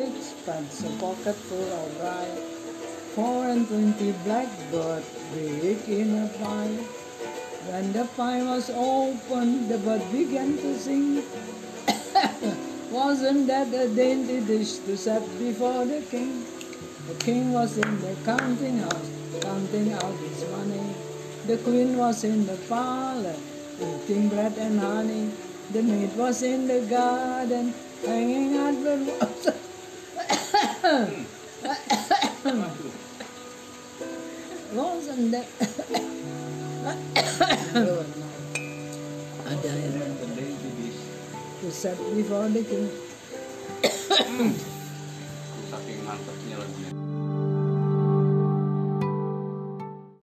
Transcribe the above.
elephants, a pocket full of rye, four and twenty blackbirds bake in a pie. When the pie was opened, the bird began to sing. Wasn't that a dainty dish to set before the king? The king was in the counting house, counting out his money. The queen was in the parlor, eating bread and honey. The maid was in the garden, hanging out the roses. Wasn't? yang. Pusat before the king. Saking mantepnya lagunya.